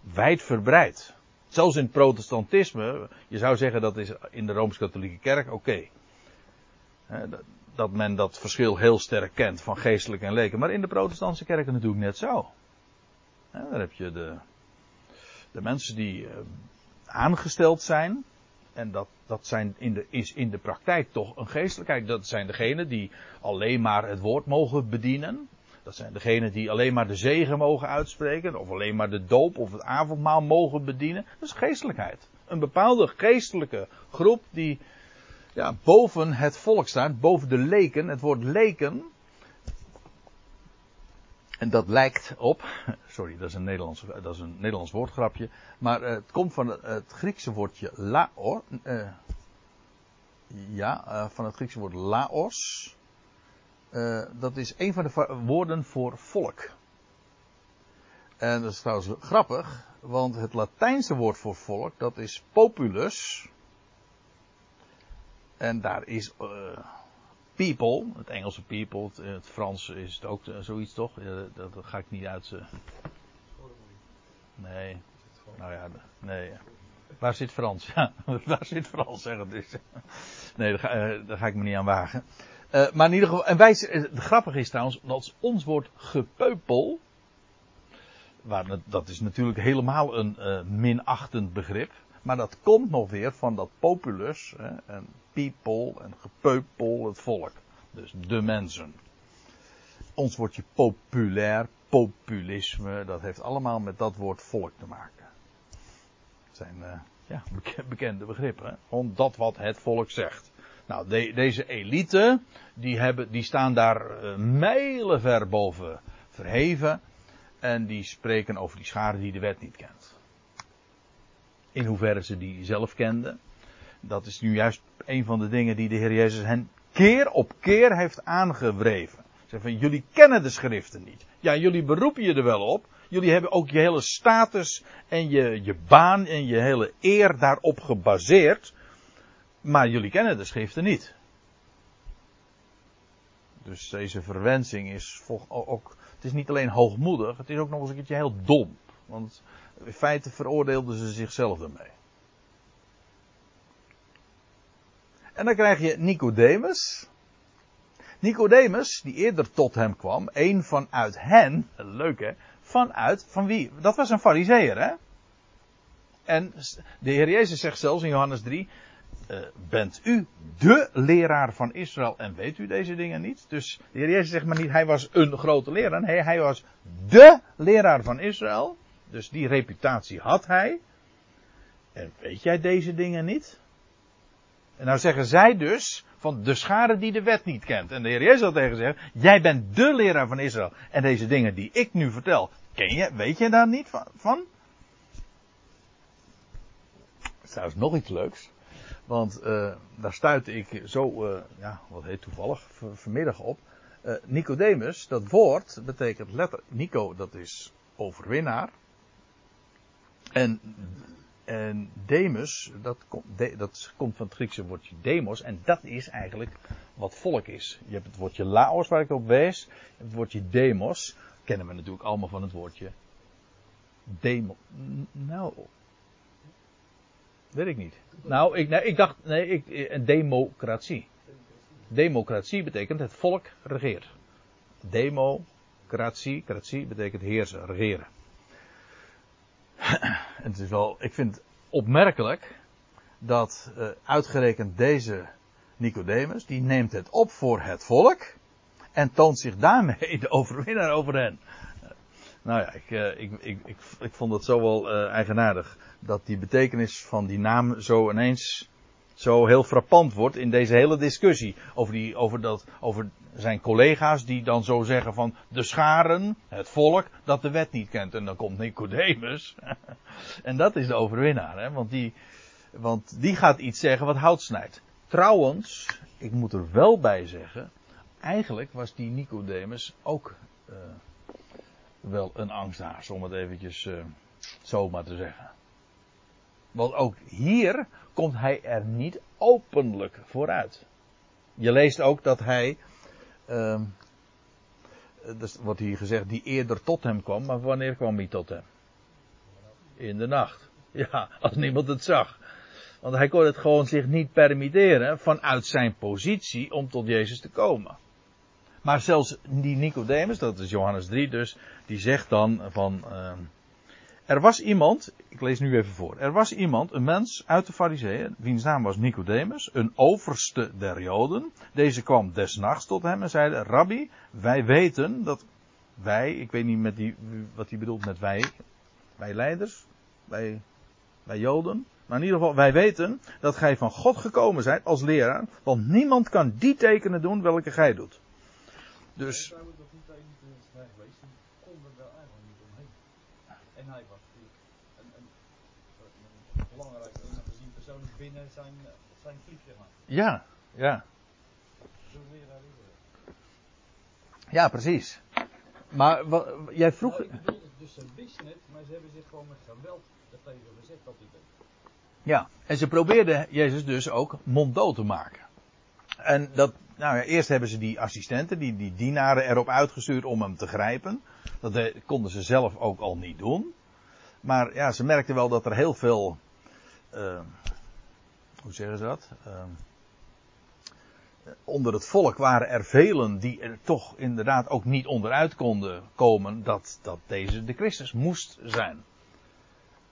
wijd verbreid. Zelfs in het protestantisme, je zou zeggen dat is in de Rooms-Katholieke Kerk, oké. Dat men dat verschil heel sterk kent van geestelijk en leken. Maar in de protestantse kerken natuurlijk net zo. Daar heb je de, de mensen die eh, aangesteld zijn. En dat, dat zijn in de, is in de praktijk toch een geestelijkheid. Dat zijn degenen die alleen maar het woord mogen bedienen. Dat zijn degenen die alleen maar de zegen mogen uitspreken. Of alleen maar de doop of het avondmaal mogen bedienen. Dat is geestelijkheid. Een bepaalde geestelijke groep die ja, boven het volk staat. Boven de leken. Het woord leken. En dat lijkt op. [LAUGHS] Sorry, dat is een Nederlands, dat is een Nederlands woordgrapje. Maar uh, het komt van het, Griekse woordje laor. Uh, ja, uh, van het Griekse woord laos. dat is een van de woorden voor volk. En dat is trouwens grappig, want het Latijnse woord voor volk, dat is populus. En daar is people, het Engelse people, het, Frans is het ook zoiets toch? dat, ga ik niet uit. Nee. Nou ja, nee. Waar zit Frans? Ja, [LAUGHS] waar zit Frans? Zeg het dus. Nee, daar ga, eh, ik me niet aan wagen. Maar in ieder geval, en wij, het grappige is trouwens, dat ons woord gepeupel, waar, dat is natuurlijk helemaal een minachtend begrip, maar dat komt nog weer van dat populus, hè, en people, en gepeupel, het volk. Dus de mensen. Ons woordje populair, populisme, dat heeft allemaal met dat woord volk te maken. Dat zijn uh, ja, bekende begrippen. Hè? Wat het volk zegt. Nou, de, deze elite, die, hebben, die staan daar uh, mijlenver boven verheven. En die spreken over die schade die de wet niet kent. In hoeverre ze die zelf kenden. Dat is nu juist een van de dingen die de Heer Jezus hen keer op keer heeft aangewreven. Zeg van, jullie kennen de schriften niet. Ja, jullie beroepen je er wel op. Jullie hebben ook je hele status en je, je baan en je hele eer daarop gebaseerd. Maar jullie kennen de schriften niet. Dus deze verwensing is ook, het is niet alleen hoogmoedig, het is ook nog eens een keertje heel dom. Want in feite veroordeelden ze zichzelf ermee. En dan krijg je Nicodemus. Nicodemus, die eerder tot hem kwam, een vanuit hen, leuk hè, vanuit, van wie? Dat was een fariseer hè. En de Heer Jezus zegt zelfs in Johannes 3, uh, bent u de leraar van Israël en weet u deze dingen niet? Dus de Heer Jezus zegt maar niet, hij was een grote leraar, nee, hij was de leraar van Israël. Dus die reputatie had hij. En weet jij deze dingen niet? En nou zeggen zij dus van de schade die de wet niet kent. En de Heer Jezus tegen zeggen, jij bent de leraar van Israël. En deze dingen die ik nu vertel, ken je, weet je daar niet van? Dat trouwens nog iets leuks. Want uh, daar stuitte ik zo, uh, ja, wat heet toevallig, vanmiddag op. Uh, Nicodemus, dat woord betekent letter. Nico, dat is overwinnaar. En en Demus, dat, dat komt van het Griekse woordje demos. En dat is eigenlijk wat volk is. Je hebt het woordje laos waar ik op wees. Het woordje demos. Kennen we natuurlijk allemaal van het woordje demo. Nou. Weet ik niet. Nou, ik, ik dacht, nee, ik, een democratie. Democratie betekent het volk regeert. Democratie, kratie betekent heersen, regeren. Het is wel, ik vind het opmerkelijk dat uh, uitgerekend deze Nicodemus, die neemt het op voor het volk en toont zich daarmee de overwinnaar over hen. Nou ja, ik, uh, ik, ik, ik, ik, vond het zo wel eigenaardig dat die betekenis van die naam zo ineens zo heel frappant wordt in deze hele discussie over, die, over, dat, over zijn collega's die dan zo zeggen van de scharen, het volk, dat de wet niet kent. En dan komt Nicodemus. [LAUGHS] en dat is de overwinnaar, hè? Want, die, want die gaat iets zeggen wat hout snijdt. Trouwens, ik moet er wel bij zeggen, eigenlijk was die Nicodemus ook uh, wel een angsthaas, om het eventjes uh, zo maar te zeggen. Want ook hier komt hij er niet openlijk vooruit. Je leest ook dat hij, uh, wordt hier gezegd, die eerder tot hem kwam, maar wanneer kwam hij tot hem? In de nacht. Ja, als niemand het zag. Want hij kon het gewoon zich niet permitteren vanuit zijn positie om tot Jezus te komen. Maar zelfs die Nicodemus, dat is Johannes 3 dus, die zegt dan van, uh, er was iemand, ik lees nu even voor, er was iemand, een mens uit de Fariseeën, wiens naam was Nicodemus, een overste der Joden. Deze kwam des nachts tot hem en zei, Rabbi, wij weten dat wij, ik weet niet met die, wat hij bedoelt met wij, wij leiders, wij, wij Joden, maar in ieder geval, wij weten dat gij van God gekomen zijt als leraar, want niemand kan die tekenen doen welke gij doet. Dus. Zou het nog niet tegen de strijd geweest, die konden er eigenlijk niet omheen. En hij was natuurlijk een, een, een belangrijk, een persoon binnen zijn, zijn vliegtuig. Ja, ja. Ja, precies. Maar wat, jij vroeg. Nou, ik bedoel, dus ze wisten het, maar ze hebben zich gewoon met geweld gezet dat hij deed. Ja, en ze probeerden Jezus dus ook monddood te maken. En dat, nou ja, eerst hebben ze die assistenten, die, die dienaren erop uitgestuurd om hem te grijpen. Dat de, konden ze zelf ook al niet doen. Maar ja, ze merkten wel dat er heel veel, uh, hoe zeggen ze dat? Uh, onder het volk waren er velen die er toch inderdaad ook niet onderuit konden komen dat, dat deze de Christus moest zijn.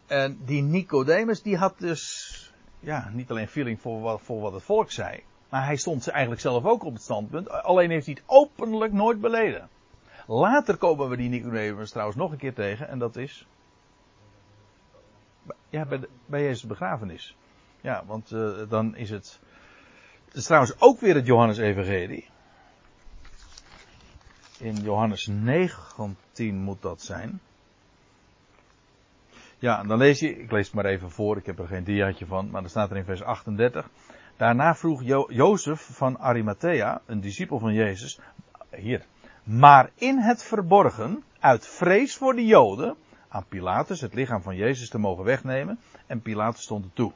En die Nicodemus die had dus ja, niet alleen feeling voor wat, voor wat het volk zei. Maar hij stond eigenlijk zelf ook op het standpunt. Alleen heeft hij het openlijk nooit beleden. Later komen we die Nicodemus trouwens nog een keer tegen. En dat is. Ja, bij, bij Jezus' begrafenis. Ja, want uh, dan is het. Het is trouwens ook weer het Johannes-evangelie. In Johannes 19 moet dat zijn. Ja, en dan lees je, ik lees het maar even voor, ik heb er geen diaatje van, maar dan staat er in vers 38. Daarna vroeg jo Jozef van Arimathea, een discipel van Jezus, hier, maar in het verborgen, uit vrees voor de Joden, aan Pilatus het lichaam van Jezus te mogen wegnemen, en Pilatus stond er toe.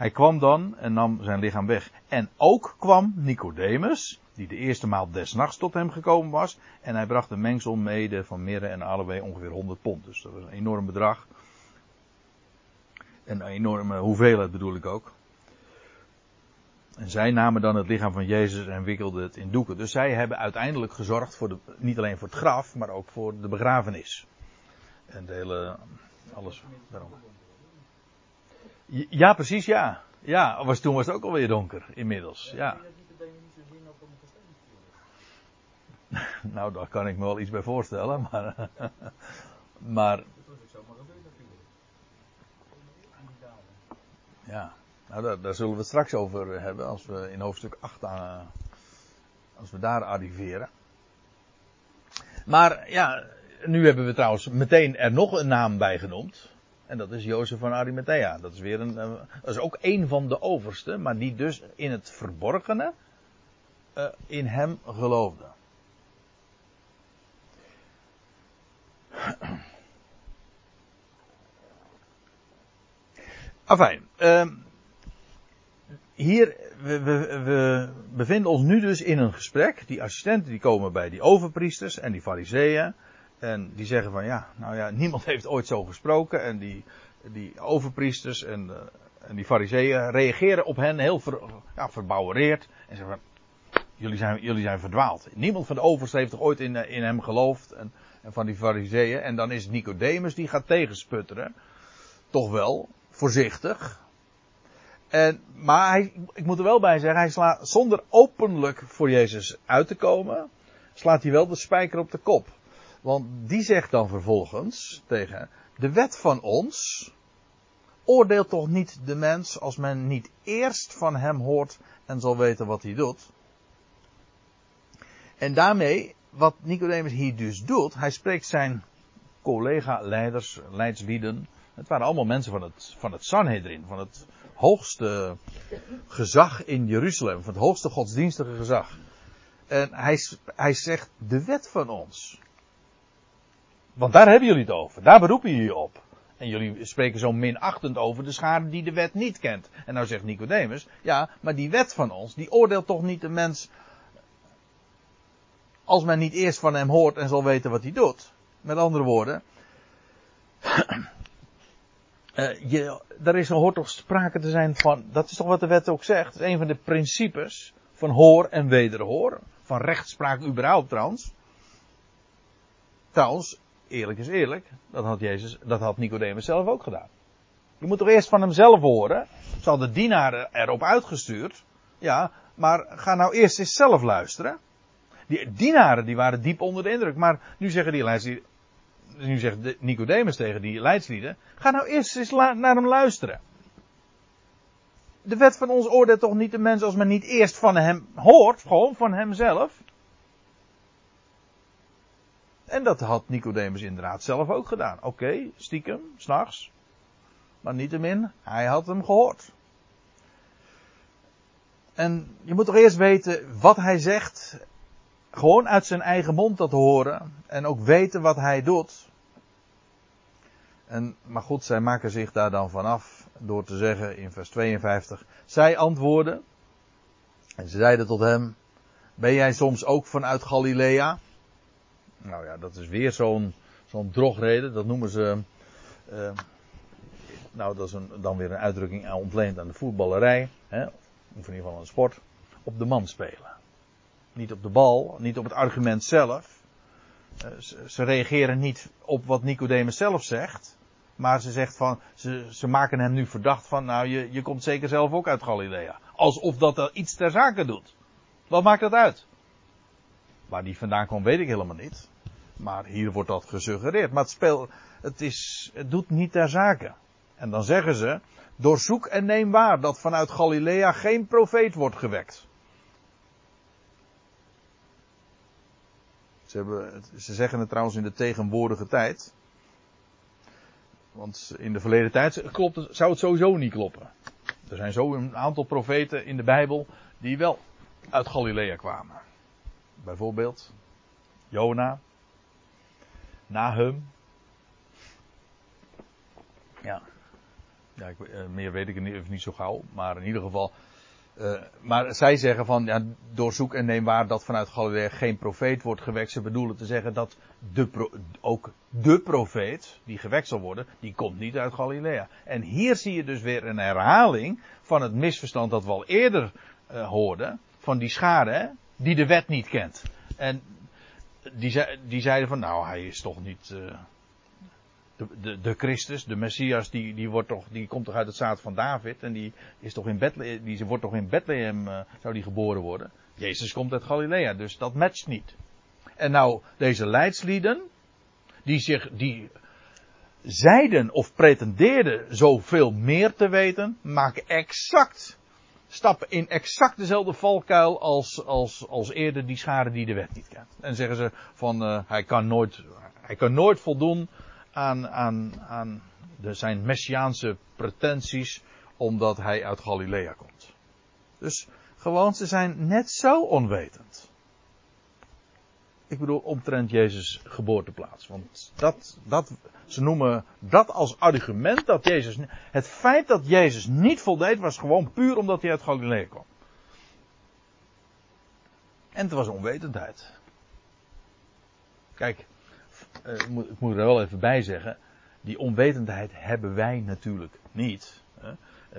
Hij kwam dan en nam zijn lichaam weg. En ook kwam Nicodemus, die de eerste maal des nachts tot hem gekomen was. En hij bracht een mengsel mede van mirre en aloe ongeveer 100 pond. Dus dat was een enorm bedrag. Een enorme hoeveelheid bedoel ik ook. En zij namen dan het lichaam van Jezus en wikkelden het in doeken. Dus zij hebben uiteindelijk gezorgd voor de, niet alleen voor het graf, maar ook voor de begrafenis. En de hele, alles daarom. Ja, precies, ja. Ja, was, toen was het ook alweer donker, inmiddels. Ja. [LAUGHS] Nou, daar kan ik me wel iets bij voorstellen, maar. [LAUGHS] maar. Ja, nou, daar, daar, zullen we het straks over hebben als we in hoofdstuk 8 aan, als we daar arriveren. Maar ja, nu hebben we trouwens meteen er nog een naam bij genoemd. En dat is Jozef van Arimathea. Dat is weer een, uh, dat is ook een van de oversten, maar die dus in het verborgene uh, in hem geloofde. [CLEARS THROAT] Afijn, uh, hier, we, we, we, bevinden ons nu dus in een gesprek. Die assistenten die komen bij die overpriesters en die fariseeën. En die zeggen van ja, nou ja, niemand [LAUGHS] heeft ooit zo gesproken. En die, die overpriesters en, uh, en die fariseeën reageren op hen heel ja, verbouwereerd. En zeggen van, jullie zijn, jullie zijn verdwaald. Niemand van de oversten heeft toch ooit in, in hem geloofd. En, en van die fariseeën. En dan is Nicodemus die gaat tegensputteren. Toch wel, voorzichtig. En, maar hij, ik moet er wel bij zeggen, hij slaat zonder openlijk voor Jezus uit te komen, slaat hij wel de spijker op de kop. Want die zegt dan vervolgens tegen de wet van ons oordeelt toch niet de mens als men niet eerst van hem hoort en zal weten wat hij doet. En daarmee, wat Nicodemus hier dus doet, hij spreekt zijn collega-leiders, leidslieden, het waren allemaal mensen van het, van het Sanhedrin, van het hoogste gezag in Jeruzalem, van het hoogste godsdienstige gezag. En hij, hij zegt de wet van ons. Want daar hebben jullie het over. Daar beroepen jullie op. En jullie spreken zo minachtend over de schade die de wet niet kent. En nou zegt Nicodemus, ja, maar die wet van ons, die oordeelt toch niet de mens als men niet eerst van hem hoort en zal weten wat hij doet. Met andere woorden, uh, [CLEARS THROAT] je, er is, hoort toch sprake te zijn van, dat is toch wat de wet ook zegt, is een van de principes van hoor en wederhoor. van rechtspraak überhaupt trouwens. Trouwens, eerlijk is eerlijk, dat had Jezus, dat had Nicodemus zelf ook gedaan. Je moet toch eerst van hemzelf horen. Ze hadden dienaren erop uitgestuurd. Ja, maar ga nou eerst eens zelf luisteren. Die dienaren die waren diep onder de indruk. Maar nu zeggen die leidslieden, nu zegt Nicodemus tegen die leidslieden, ga nou eerst eens naar hem luisteren. De wet van ons oordeelt toch niet de mens als men niet eerst van hem hoort, gewoon van hemzelf. En dat had Nicodemus inderdaad zelf ook gedaan. Oké, okay, stiekem, s'nachts. Maar niettemin, hij had hem gehoord. En je moet toch eerst weten wat hij zegt. Gewoon uit zijn eigen mond dat horen. En ook weten wat hij doet. En, maar goed, zij maken zich daar dan vanaf door te zeggen in vers 52. Zij antwoorden. En ze zeiden tot hem. Ben jij soms ook vanuit Galilea? Nou ja, dat is weer zo'n zo'n drogreden. Dat noemen ze. Uh, nou, dat is een, dan weer een uitdrukking ontleend aan de voetballerij. Hè, of in ieder geval de sport. Op de man spelen. Niet op de bal, niet op het argument zelf. Ze, ze, reageren niet op wat Nicodemus zelf zegt. Maar ze zegt van, ze, ze maken hem nu verdacht van, nou je, je komt zeker zelf ook uit Galilea. Alsof dat er iets ter zake doet. Wat maakt dat uit? Waar die vandaan komt weet ik helemaal niet. Maar hier wordt dat gesuggereerd. Maar het speel, het is, het doet niet ter zake. En dan zeggen ze, doorzoek en neem waar dat vanuit Galilea geen profeet wordt gewekt. Ze, hebben, ze zeggen het trouwens in de tegenwoordige tijd. Want in de verleden tijd klopt het, zou het sowieso niet kloppen. Er zijn zo een aantal profeten in de Bijbel die wel uit Galilea kwamen. Bijvoorbeeld Jona, Nahum. Ja, ja ik, uh, meer weet ik niet, niet zo gauw, maar in ieder geval. Uh, maar zij zeggen van, ja, doorzoek en neem waar dat vanuit Galilea geen profeet wordt gewekt. Ze bedoelen te zeggen dat de pro, ook de profeet die gewekt zal worden, die komt niet uit Galilea. En hier zie je dus weer een herhaling van het misverstand dat we al eerder uh, hoorden. Van die schade, die de wet niet kent. En die, die zeiden van, nou, hij is toch niet uh, de, de, de, Christus, de Messias, die, die, wordt toch, die komt toch uit het zaad van David en die, is toch in Bethlehem, die wordt toch in Bethlehem, uh, zou die geboren worden. Jezus komt uit Galilea, dus dat matcht niet. En nou, deze leidslieden, die zich, die zeiden of pretendeerden zoveel meer te weten, maken exact stappen in exact dezelfde valkuil als, als, als eerder die schade die de wet niet kent. En zeggen ze van uh, hij, kan nooit, hij kan nooit voldoen aan, aan, aan de, zijn messiaanse pretenties omdat hij uit Galilea komt. Dus gewoon, ze zijn net zo onwetend. Ik bedoel, omtrent Jezus geboorteplaats. Want dat, dat, ze noemen dat als argument dat Jezus. Het feit dat Jezus niet voldeed was gewoon puur omdat hij uit Galilea kwam. En het was onwetendheid. Kijk, eh, ik moet er wel even bij zeggen. Die onwetendheid hebben wij natuurlijk niet.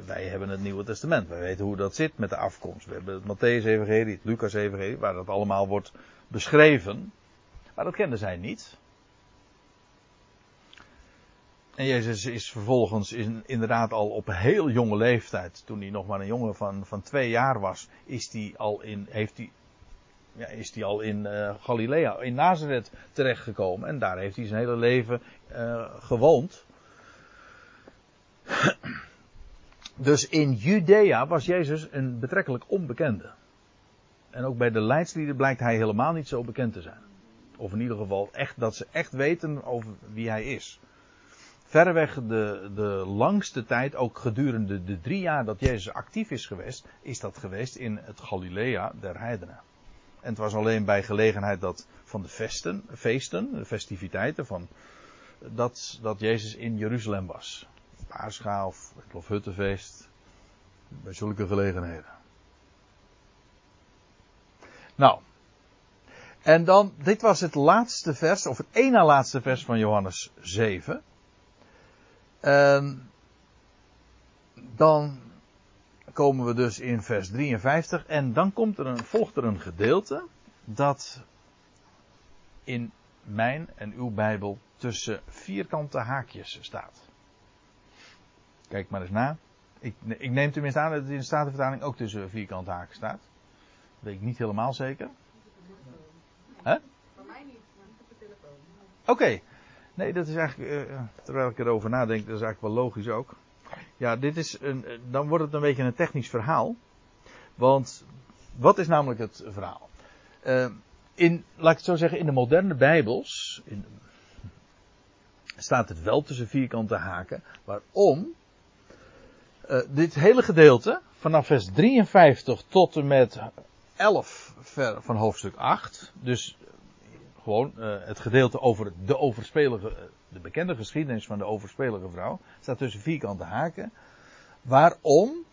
Wij hebben het Nieuwe Testament. Wij weten hoe dat zit met de afkomst. We hebben het Matthäus-evangelie, het Lucas-evangelie, waar dat allemaal wordt beschreven. Maar dat kenden zij niet. En Jezus is vervolgens in, inderdaad al op heel jonge leeftijd, toen hij nog maar een jongen van, van twee jaar was, is hij al in, heeft hij, ja, is hij al in uh, Galilea, in Nazareth terechtgekomen. En daar heeft hij zijn hele leven uh, gewoond. Dus in Judea was Jezus een betrekkelijk onbekende. En ook bij de leidslieden blijkt hij helemaal niet zo bekend te zijn. Of in ieder geval echt, dat ze echt weten over wie hij is. Verreweg de, de langste tijd, ook gedurende de drie jaar dat Jezus actief is geweest, is dat geweest in het Galilea der heidenen. En het was alleen bij gelegenheid dat van de festen, feesten, de festiviteiten van, dat, dat Jezus in Jeruzalem was. Paarscha of het Lofhuttenfeest. Bij zulke gelegenheden. Nou. En dan, dit was het laatste vers, of het één laatste vers van Johannes 7. En dan komen we dus in vers 53 en dan komt er een, volgt er een gedeelte dat in mijn en uw Bijbel tussen vierkante haakjes staat. Kijk maar eens na. Ik, ik neem tenminste aan dat het in de Statenvertaling ook tussen vierkante haakjes staat. Weet ik niet helemaal zeker. Hè? Voor mij niet, maar op de telefoon. Oké. Nee, dat is eigenlijk, eh, terwijl ik erover nadenk, dat is eigenlijk wel logisch ook. Ja, dit is een, eh, dan wordt het een beetje een technisch verhaal. Want, wat is namelijk het verhaal? Eh, in, laat ik het zo zeggen, in de moderne Bijbels in, staat het wel tussen vierkante haken. Waarom? Eh, dit hele gedeelte, vanaf vers 53 tot en met 11 ver van hoofdstuk 8, dus gewoon eh, het gedeelte over de overspelige, eh, de bekende geschiedenis van de overspelige vrouw, staat tussen vierkante haken. Waarom?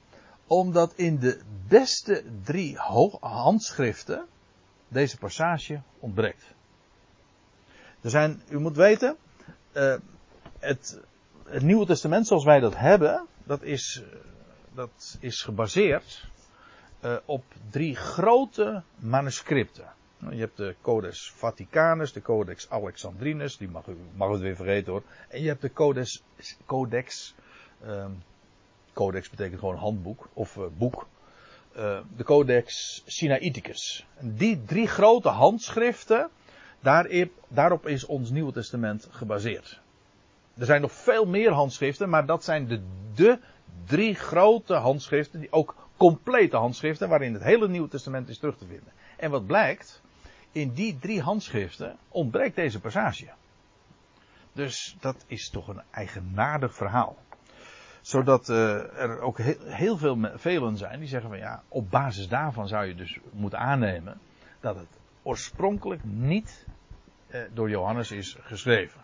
Omdat in de beste drie handschriften deze passage ontbreekt. Er zijn, u moet weten, eh, het, het Nieuwe Testament zoals wij dat hebben, dat is, dat is gebaseerd eh, op drie grote manuscripten. Nou, Je hebt de Codex Vaticanus, de Codex Alexandrinus, die mag u mag het weer vergeten hoor. En je hebt de Codex, Codex, ehm, Codex betekent gewoon handboek of eh, boek. Eh, de Codex Sinaiticus. En die drie grote handschriften, daarop, daarop is ons Nieuwe Testament gebaseerd. Er zijn nog veel meer handschriften, maar dat zijn de, de drie grote handschriften, die ook complete handschriften, waarin het hele Nieuwe Testament is terug te vinden. En wat blijkt, in die drie handschriften ontbreekt deze passage. Dus dat is toch een eigenaardig verhaal. Zodat eh, er ook heel, veel velen zijn die zeggen van ja, op basis daarvan zou je dus moeten aannemen dat het oorspronkelijk niet eh, door Johannes is geschreven.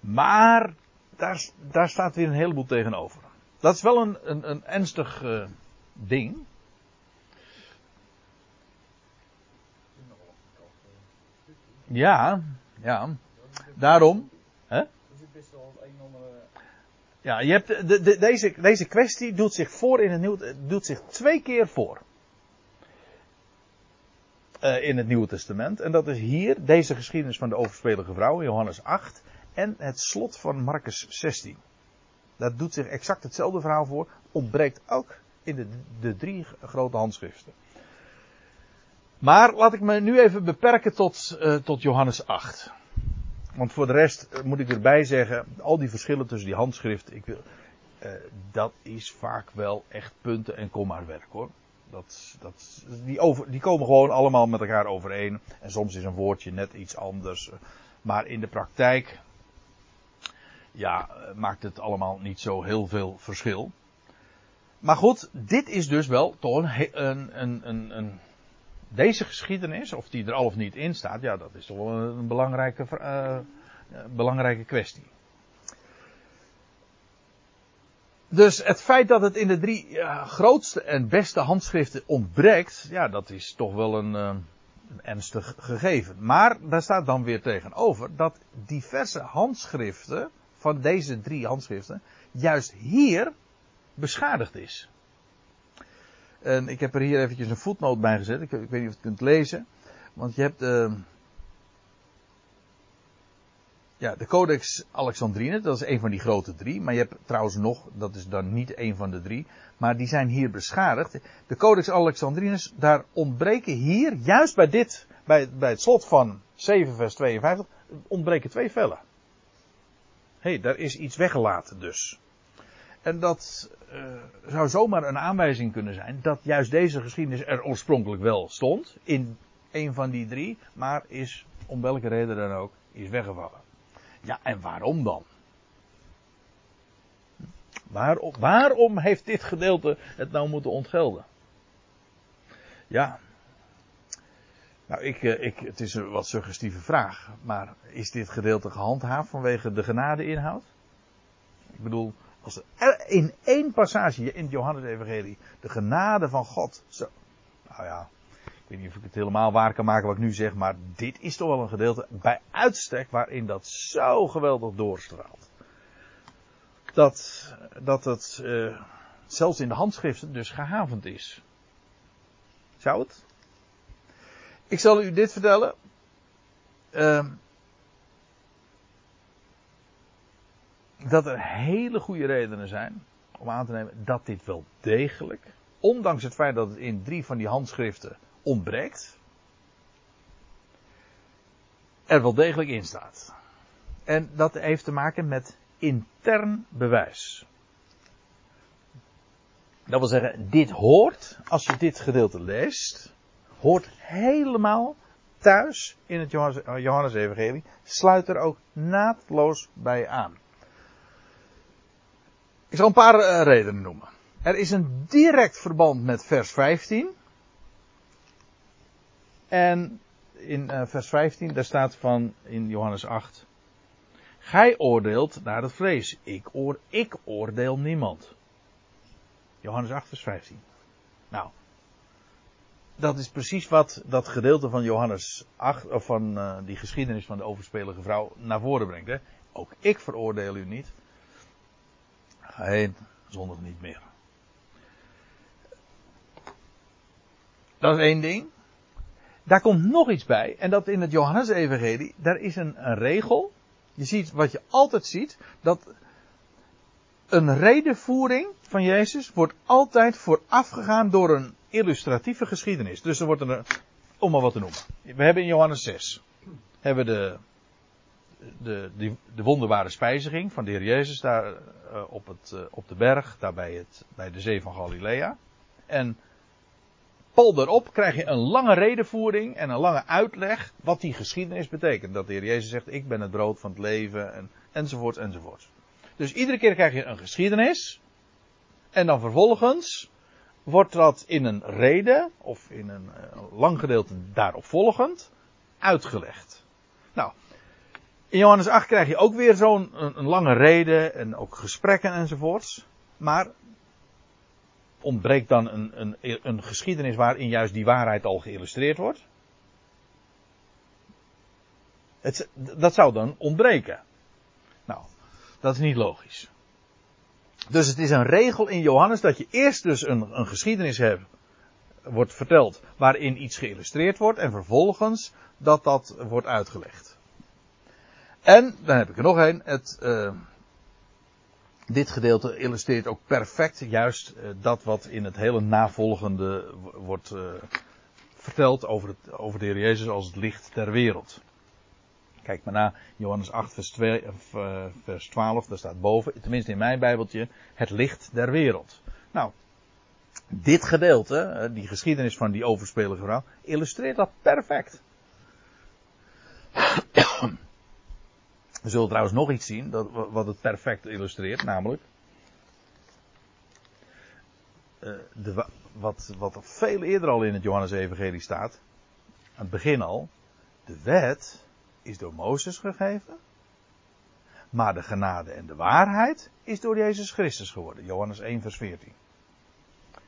Maar daar, daar staat weer een heleboel tegenover. Dat is wel een, een, een ernstig eh, ding. Ja, ja. Daarom. Hè? Ja, je hebt de, de, deze, deze kwestie doet zich voor in het nieuwe, doet zich twee keer voor. Eh, in het Nieuwe Testament. En dat is hier deze geschiedenis van de overspelige vrouw, Johannes 8. En het slot van Marcus 16. Dat doet zich exact hetzelfde verhaal voor. Ontbreekt ook in de, de drie grote handschriften. Maar laat ik me nu even beperken tot, eh, tot Johannes 8. Want voor de rest eh, moet ik erbij zeggen, al die verschillen tussen die handschriften, ik wil, eh, dat is vaak wel echt punten en komma werk hoor. Dat, dat, die, over, die komen gewoon allemaal met elkaar overeen. En soms is een woordje net iets anders. Maar in de praktijk, ja, maakt het allemaal niet zo heel veel verschil. Maar goed, dit is dus wel toch een, een, een, een, deze geschiedenis, of die er al of niet in staat, ja, dat is toch wel een belangrijke, eh, belangrijke kwestie. Dus het feit dat het in de drie ja, grootste en beste handschriften ontbreekt, ja, dat is toch wel een, eh, een ernstig gegeven. Maar daar staat dan weer tegenover dat diverse handschriften van deze drie handschriften juist hier beschadigd is. En ik heb er hier eventjes een voetnoot bij gezet. Ik, ik weet niet of je het kunt lezen. Want je hebt uh, ja, de Codex Alexandrine, dat is een van die grote drie. Maar je hebt trouwens nog, dat is dan niet een van de drie. Maar die zijn hier beschadigd. De Codex Alexandrinus, daar ontbreken hier, juist bij dit, bij, bij het slot van 7 vers 52, ontbreken twee vellen. Hé, hey, daar is iets weggelaten dus. En dat uh, zou zomaar een aanwijzing kunnen zijn dat juist deze geschiedenis er oorspronkelijk wel stond. In een van die drie, maar is om welke reden dan ook, is weggevallen. Ja, en waarom dan? Waarom, waarom heeft dit gedeelte het nou moeten ontgelden? Ja. Nou, ik, ik, het is een wat suggestieve vraag. Maar is dit gedeelte gehandhaafd vanwege de genade-inhoud? Ik bedoel, als er in één passage in het Johannes-evangelie de genade van God. Zo. Nou ja, ik weet niet of ik het helemaal waar kan maken wat ik nu zeg, maar dit is toch wel een gedeelte bij uitstek waarin dat zo geweldig doorstraalt. Dat, dat het uh, zelfs in de handschriften dus gehavend is. Zou het? Ik zal u dit vertellen. Ehm, dat er hele goede redenen zijn om aan te nemen dat dit wel degelijk, ondanks het feit dat het in drie van die handschriften ontbreekt, er wel degelijk in staat. En dat heeft te maken met intern bewijs. Dat wil zeggen, dit hoort, als je dit gedeelte leest, hoort helemaal thuis in het Johannes-evangelie, sluit er ook naadloos bij aan. Ik zal een paar uh, redenen noemen. Er is een direct verband met vers 15. En in uh, vers 15, daar staat van in Johannes 8. Gij oordeelt naar het vlees. Ik, oor, ik oordeel niemand. Johannes 8, vers 15. Nou, dat is precies wat dat gedeelte van Johannes 8, of van uh, die geschiedenis van de overspelige vrouw naar voren brengt. Hè? Ook ik veroordeel u niet. Heen, zondig niet meer. Dat is één ding. Daar komt nog iets bij, en dat in het Johannes-evangelie, daar is een, een regel. Je ziet wat je altijd ziet, dat een redenvoering van Jezus wordt altijd voorafgegaan door een illustratieve geschiedenis. Dus er wordt een, om maar wat te noemen. We hebben in Johannes 6, hebben de, de, de, de wonderbare spijziging van de Heer Jezus daar uh, op, het, uh, op de berg, daar bij, het, bij de zee van Galilea. En pal daarop krijg je een lange redenvoering en een lange uitleg wat die geschiedenis betekent. Dat de Heer Jezus zegt, ik ben het brood van het leven en, enzovoort enzovoort. Dus iedere keer krijg je een geschiedenis. En dan vervolgens wordt dat in een reden, of in een uh, lang gedeelte daarop volgend, uitgelegd. Nou, in Johannes 8 krijg je ook weer zo'n een, lange reden en ook gesprekken enzovoorts. Maar ontbreekt dan een, een, een geschiedenis waarin juist die waarheid al geïllustreerd wordt? Het, dat zou dan ontbreken. Nou, dat is niet logisch. Dus het is een regel in Johannes dat je eerst dus een, een geschiedenis hebt, wordt verteld, waarin iets geïllustreerd wordt, en vervolgens dat dat wordt uitgelegd. En, dan heb ik er nog een, het, uh, dit gedeelte illustreert ook perfect juist uh, dat wat in het hele navolgende wordt uh, verteld over, het, over de Heer Jezus als het licht ter wereld. Kijk maar na Johannes 8, vers, 2, uh, vers 12, daar staat boven, tenminste in mijn Bijbeltje, het licht der wereld. Nou, dit gedeelte, die geschiedenis van die overspelige vrouw, illustreert dat perfect. We zullen trouwens nog iets zien, dat, wat het perfect illustreert, namelijk. Uh, de, wat, wat veel eerder al in het Johannes-evangelie staat, aan het begin al, de wet is door Mozes gegeven, maar de genade en de waarheid is door Jezus Christus geworden. Johannes 1, vers 14.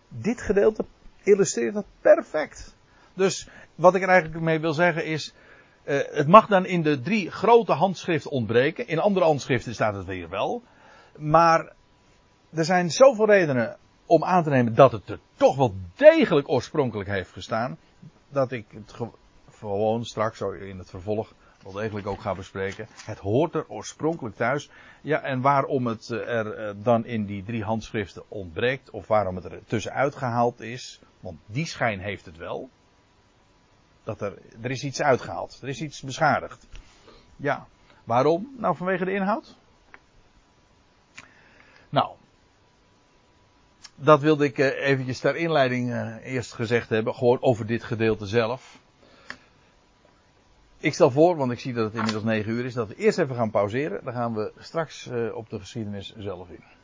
Dit gedeelte illustreert dat perfect. Dus wat ik er eigenlijk mee wil zeggen is, uh, het mag dan in de drie grote handschriften ontbreken. In andere handschriften staat het weer wel. Maar er zijn zoveel redenen om aan te nemen dat het er toch wel degelijk oorspronkelijk heeft gestaan. Dat ik het gewoon straks in het vervolg wel degelijk ook ga bespreken. Het hoort er oorspronkelijk thuis. Ja, en waarom het er dan in die drie handschriften ontbreekt, of waarom het er tussenuit gehaald is, want die schijn heeft het wel. Dat er, er is iets uitgehaald, er is iets beschadigd. Ja, waarom? Nou, vanwege de inhoud. Nou, dat wilde ik eventjes ter inleiding eerst gezegd hebben, gewoon over dit gedeelte zelf. Ik stel voor, want ik zie dat het inmiddels 9 uur is, dat we eerst even gaan pauzeren. Dan gaan we straks uh, op de geschiedenis zelf in.